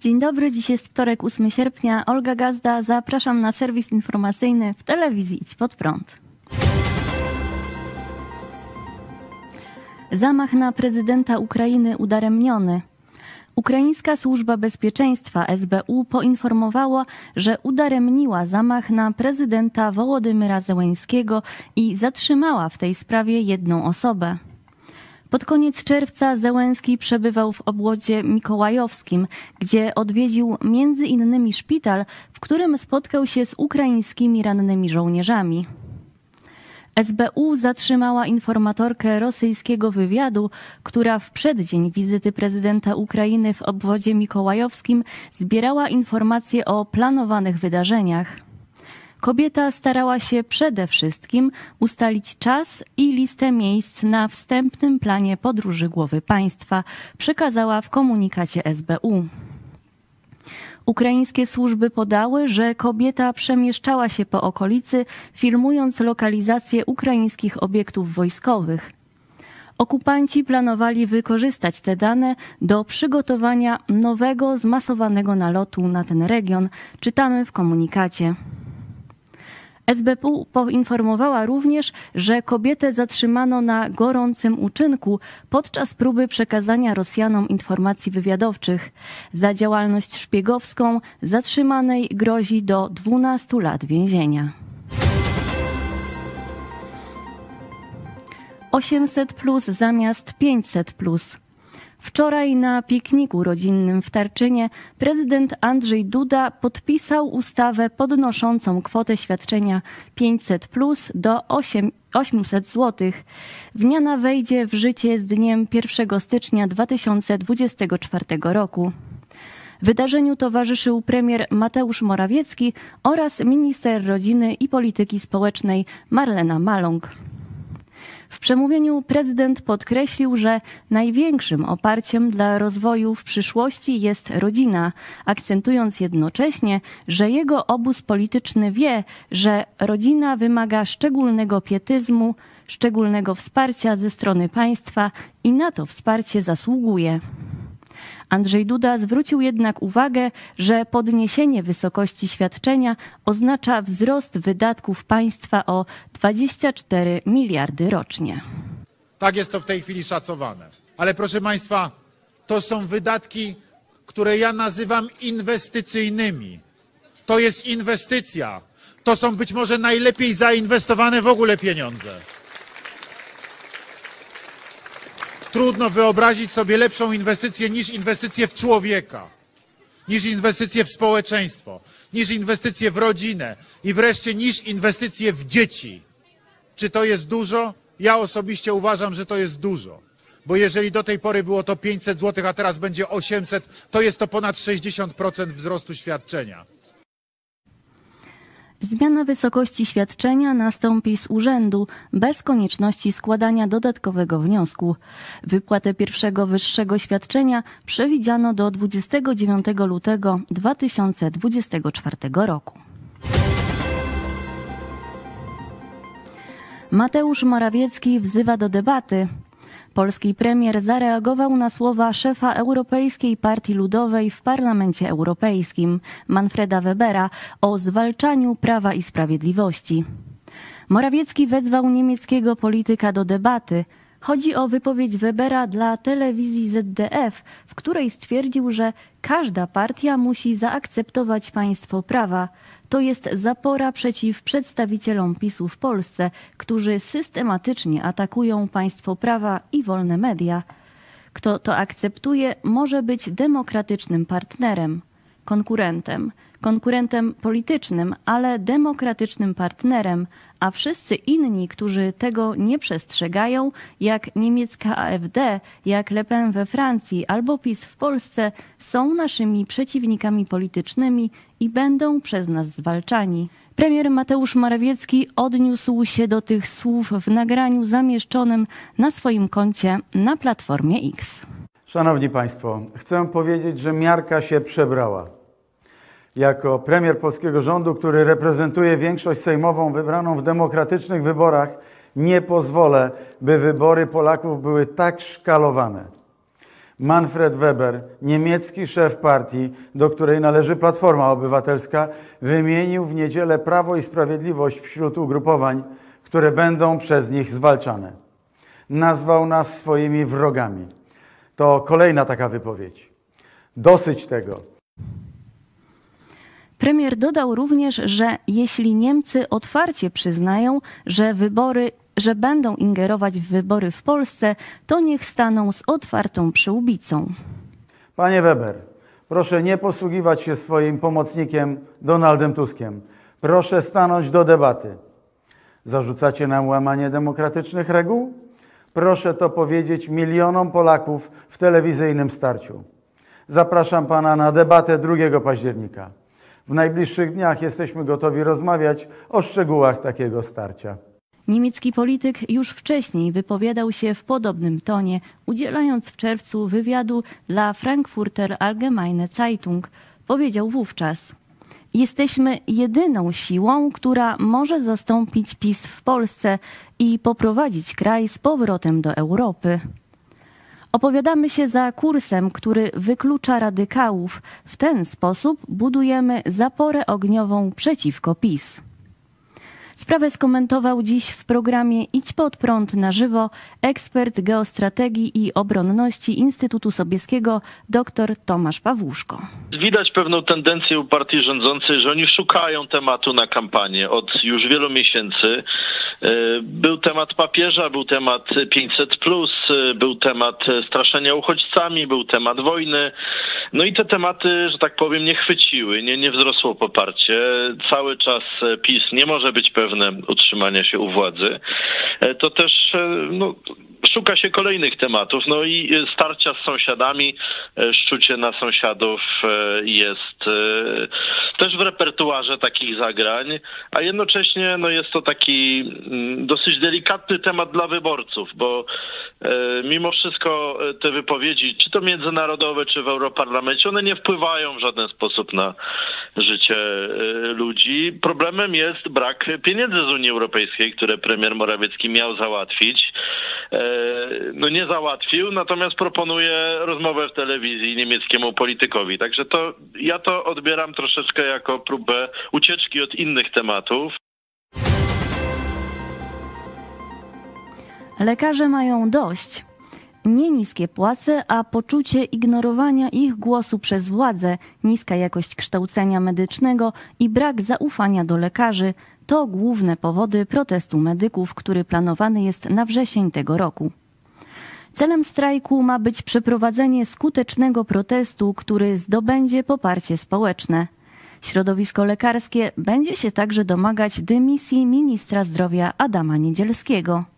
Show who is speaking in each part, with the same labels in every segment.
Speaker 1: Dzień dobry, dziś jest wtorek, 8 sierpnia. Olga Gazda, zapraszam na serwis informacyjny w telewizji Idź Pod Prąd. Zamach na prezydenta Ukrainy udaremniony. Ukraińska Służba Bezpieczeństwa SBU poinformowała, że udaremniła zamach na prezydenta Wołodymyra Zełęńskiego i zatrzymała w tej sprawie jedną osobę. Pod koniec czerwca Zełenski przebywał w obwodzie mikołajowskim, gdzie odwiedził między innymi szpital, w którym spotkał się z ukraińskimi rannymi żołnierzami. SBU zatrzymała informatorkę rosyjskiego wywiadu, która w przeddzień wizyty prezydenta Ukrainy w obwodzie mikołajowskim zbierała informacje o planowanych wydarzeniach. Kobieta starała się przede wszystkim ustalić czas i listę miejsc na wstępnym planie podróży głowy państwa, przekazała w komunikacie SBU. Ukraińskie służby podały, że kobieta przemieszczała się po okolicy, filmując lokalizację ukraińskich obiektów wojskowych. Okupanci planowali wykorzystać te dane do przygotowania nowego, zmasowanego nalotu na ten region, czytamy w komunikacie. SBU poinformowała również, że kobietę zatrzymano na gorącym uczynku podczas próby przekazania Rosjanom informacji wywiadowczych. Za działalność szpiegowską zatrzymanej grozi do 12 lat więzienia. 800 plus zamiast 500 plus. Wczoraj na pikniku rodzinnym w Tarczynie prezydent Andrzej Duda podpisał ustawę podnoszącą kwotę świadczenia 500 plus do 8, 800 zł. Zmiana wejdzie w życie z dniem 1 stycznia 2024 roku. Wydarzeniu towarzyszył premier Mateusz Morawiecki oraz minister rodziny i polityki społecznej Marlena Maląg. W przemówieniu prezydent podkreślił, że największym oparciem dla rozwoju w przyszłości jest rodzina, akcentując jednocześnie, że jego obóz polityczny wie, że rodzina wymaga szczególnego pietyzmu, szczególnego wsparcia ze strony państwa i na to wsparcie zasługuje. Andrzej Duda zwrócił jednak uwagę, że podniesienie wysokości świadczenia oznacza wzrost wydatków państwa o 24 miliardy rocznie.
Speaker 2: Tak jest to w tej chwili szacowane. Ale proszę Państwa, to są wydatki, które ja nazywam inwestycyjnymi. To jest inwestycja. To są być może najlepiej zainwestowane w ogóle pieniądze. Trudno wyobrazić sobie lepszą inwestycję niż inwestycje w człowieka, niż inwestycje w społeczeństwo, niż inwestycje w rodzinę i wreszcie niż inwestycje w dzieci. Czy to jest dużo? Ja osobiście uważam, że to jest dużo. Bo jeżeli do tej pory było to 500 zł, a teraz będzie 800, to jest to ponad 60% wzrostu świadczenia.
Speaker 1: Zmiana wysokości świadczenia nastąpi z urzędu bez konieczności składania dodatkowego wniosku. Wypłatę pierwszego wyższego świadczenia przewidziano do 29 lutego 2024 roku. Mateusz Morawiecki wzywa do debaty. Polski premier zareagował na słowa szefa Europejskiej Partii Ludowej w Parlamencie Europejskim, Manfreda Webera, o zwalczaniu prawa i sprawiedliwości. Morawiecki wezwał niemieckiego polityka do debaty. Chodzi o wypowiedź Webera dla telewizji ZDF, w której stwierdził, że każda partia musi zaakceptować państwo prawa. To jest zapora przeciw przedstawicielom PiSu w Polsce, którzy systematycznie atakują państwo prawa i wolne media. Kto to akceptuje, może być demokratycznym partnerem, konkurentem, konkurentem politycznym, ale demokratycznym partnerem, a wszyscy inni, którzy tego nie przestrzegają, jak niemiecka AfD, jak Le Pen we Francji albo PiS w Polsce, są naszymi przeciwnikami politycznymi i będą przez nas zwalczani. Premier Mateusz Morawiecki odniósł się do tych słów w nagraniu zamieszczonym na swoim koncie na Platformie X.
Speaker 3: Szanowni Państwo, chcę powiedzieć, że miarka się przebrała jako premier polskiego rządu, który reprezentuje większość sejmową wybraną w demokratycznych wyborach, nie pozwolę, by wybory Polaków były tak szkalowane. Manfred Weber, niemiecki szef partii, do której należy Platforma Obywatelska, wymienił w niedzielę Prawo i Sprawiedliwość wśród ugrupowań, które będą przez nich zwalczane. Nazwał nas swoimi wrogami. To kolejna taka wypowiedź. Dosyć tego.
Speaker 1: Premier dodał również, że jeśli Niemcy otwarcie przyznają, że wybory że będą ingerować w wybory w Polsce, to niech staną z otwartą przyłbicą.
Speaker 3: Panie Weber, proszę nie posługiwać się swoim pomocnikiem Donaldem Tuskiem. Proszę stanąć do debaty. Zarzucacie nam łamanie demokratycznych reguł? Proszę to powiedzieć milionom Polaków w telewizyjnym starciu. Zapraszam Pana na debatę 2 października. W najbliższych dniach jesteśmy gotowi rozmawiać o szczegółach takiego starcia.
Speaker 1: Niemiecki polityk już wcześniej wypowiadał się w podobnym tonie, udzielając w czerwcu wywiadu dla Frankfurter Allgemeine Zeitung. Powiedział wówczas: Jesteśmy jedyną siłą, która może zastąpić PiS w Polsce i poprowadzić kraj z powrotem do Europy. Opowiadamy się za kursem, który wyklucza radykałów. W ten sposób budujemy zaporę ogniową przeciwko PiS. Sprawę skomentował dziś w programie Idź pod prąd na żywo ekspert geostrategii i obronności Instytutu Sobieskiego dr Tomasz Pawłuszko.
Speaker 4: Widać pewną tendencję u partii rządzącej, że oni szukają tematu na kampanię od już wielu miesięcy. E, był temat papieża, był temat 500, e, był temat straszenia uchodźcami, był temat wojny. No i te tematy, że tak powiem, nie chwyciły, nie, nie wzrosło poparcie. Cały czas PiS nie może być pewne utrzymania się u władzy, e, to też e, no, szuka się kolejnych tematów. No i starcia z sąsiadami, e, szczucie na sąsiadów jest też w repertuarze takich zagrań, a jednocześnie no, jest to taki mm, dosyć delikatny temat dla wyborców, bo mimo wszystko te wypowiedzi, czy to międzynarodowe, czy w Europarlamencie, one nie wpływają w żaden sposób na życie ludzi. Problemem jest brak pieniędzy z Unii Europejskiej, które premier Morawiecki miał załatwić. E, no nie załatwił, natomiast proponuje rozmowę w telewizji niemieckiemu politykowi. Także to ja to odbieram troszeczkę jako próbę ucieczki od innych tematów.
Speaker 1: Lekarze mają dość. Nie niskie płace, a poczucie ignorowania ich głosu przez władze, niska jakość kształcenia medycznego i brak zaufania do lekarzy to główne powody protestu medyków, który planowany jest na wrzesień tego roku. Celem strajku ma być przeprowadzenie skutecznego protestu, który zdobędzie poparcie społeczne. Środowisko lekarskie będzie się także domagać dymisji ministra zdrowia Adama Niedzielskiego.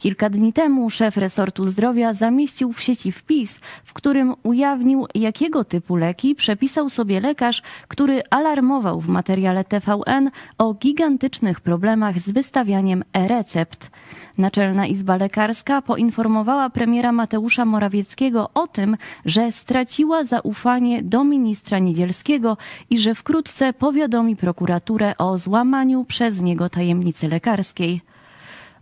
Speaker 1: Kilka dni temu szef resortu zdrowia zamieścił w sieci wpis, w którym ujawnił, jakiego typu leki przepisał sobie lekarz, który alarmował w materiale TVN o gigantycznych problemach z wystawianiem e-recept. Naczelna Izba Lekarska poinformowała premiera Mateusza Morawieckiego o tym, że straciła zaufanie do ministra Niedzielskiego i że wkrótce powiadomi prokuraturę o złamaniu przez niego tajemnicy lekarskiej.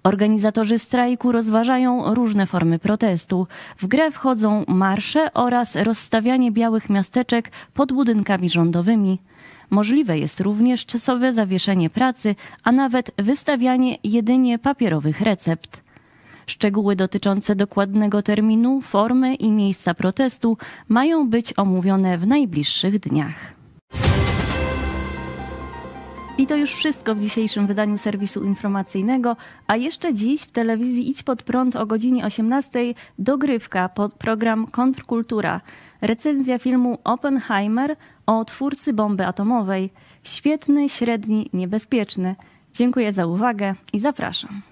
Speaker 1: Organizatorzy strajku rozważają różne formy protestu. W grę wchodzą marsze oraz rozstawianie białych miasteczek pod budynkami rządowymi. Możliwe jest również czasowe zawieszenie pracy, a nawet wystawianie jedynie papierowych recept. Szczegóły dotyczące dokładnego terminu, formy i miejsca protestu mają być omówione w najbliższych dniach. I to już wszystko w dzisiejszym wydaniu serwisu informacyjnego, a jeszcze dziś w telewizji Idź Pod Prąd o godzinie 18 dogrywka pod program Kontrkultura. Recenzja filmu Oppenheimer o twórcy bomby atomowej. Świetny, średni, niebezpieczny. Dziękuję za uwagę i zapraszam.